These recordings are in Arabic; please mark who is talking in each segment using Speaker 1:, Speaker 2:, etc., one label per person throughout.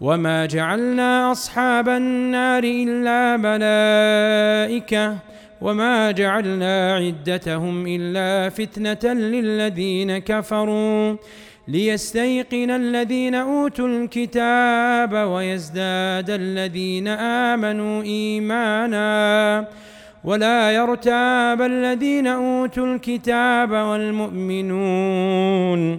Speaker 1: وما جعلنا أصحاب النار إلا ملائكة وما جعلنا عدتهم إلا فتنة للذين كفروا ليستيقن الذين أوتوا الكتاب ويزداد الذين آمنوا إيمانا ولا يرتاب الذين أوتوا الكتاب والمؤمنون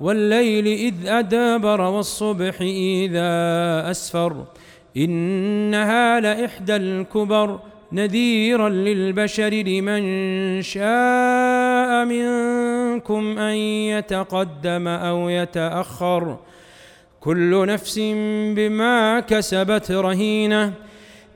Speaker 1: والليل إذ أدابر والصبح إذا أسفر إنها لإحدى الكبر نذيرا للبشر لمن شاء منكم أن يتقدم أو يتأخر كل نفس بما كسبت رهينه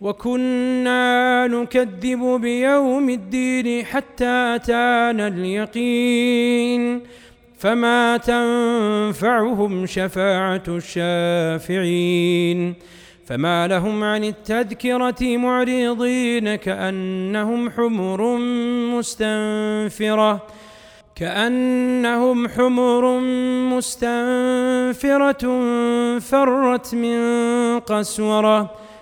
Speaker 1: وكنا نكذب بيوم الدين حتى أتانا اليقين فما تنفعهم شفاعة الشافعين فما لهم عن التذكرة معرضين كأنهم حمر مستنفرة كأنهم حمر مستنفرة فرت من قسوره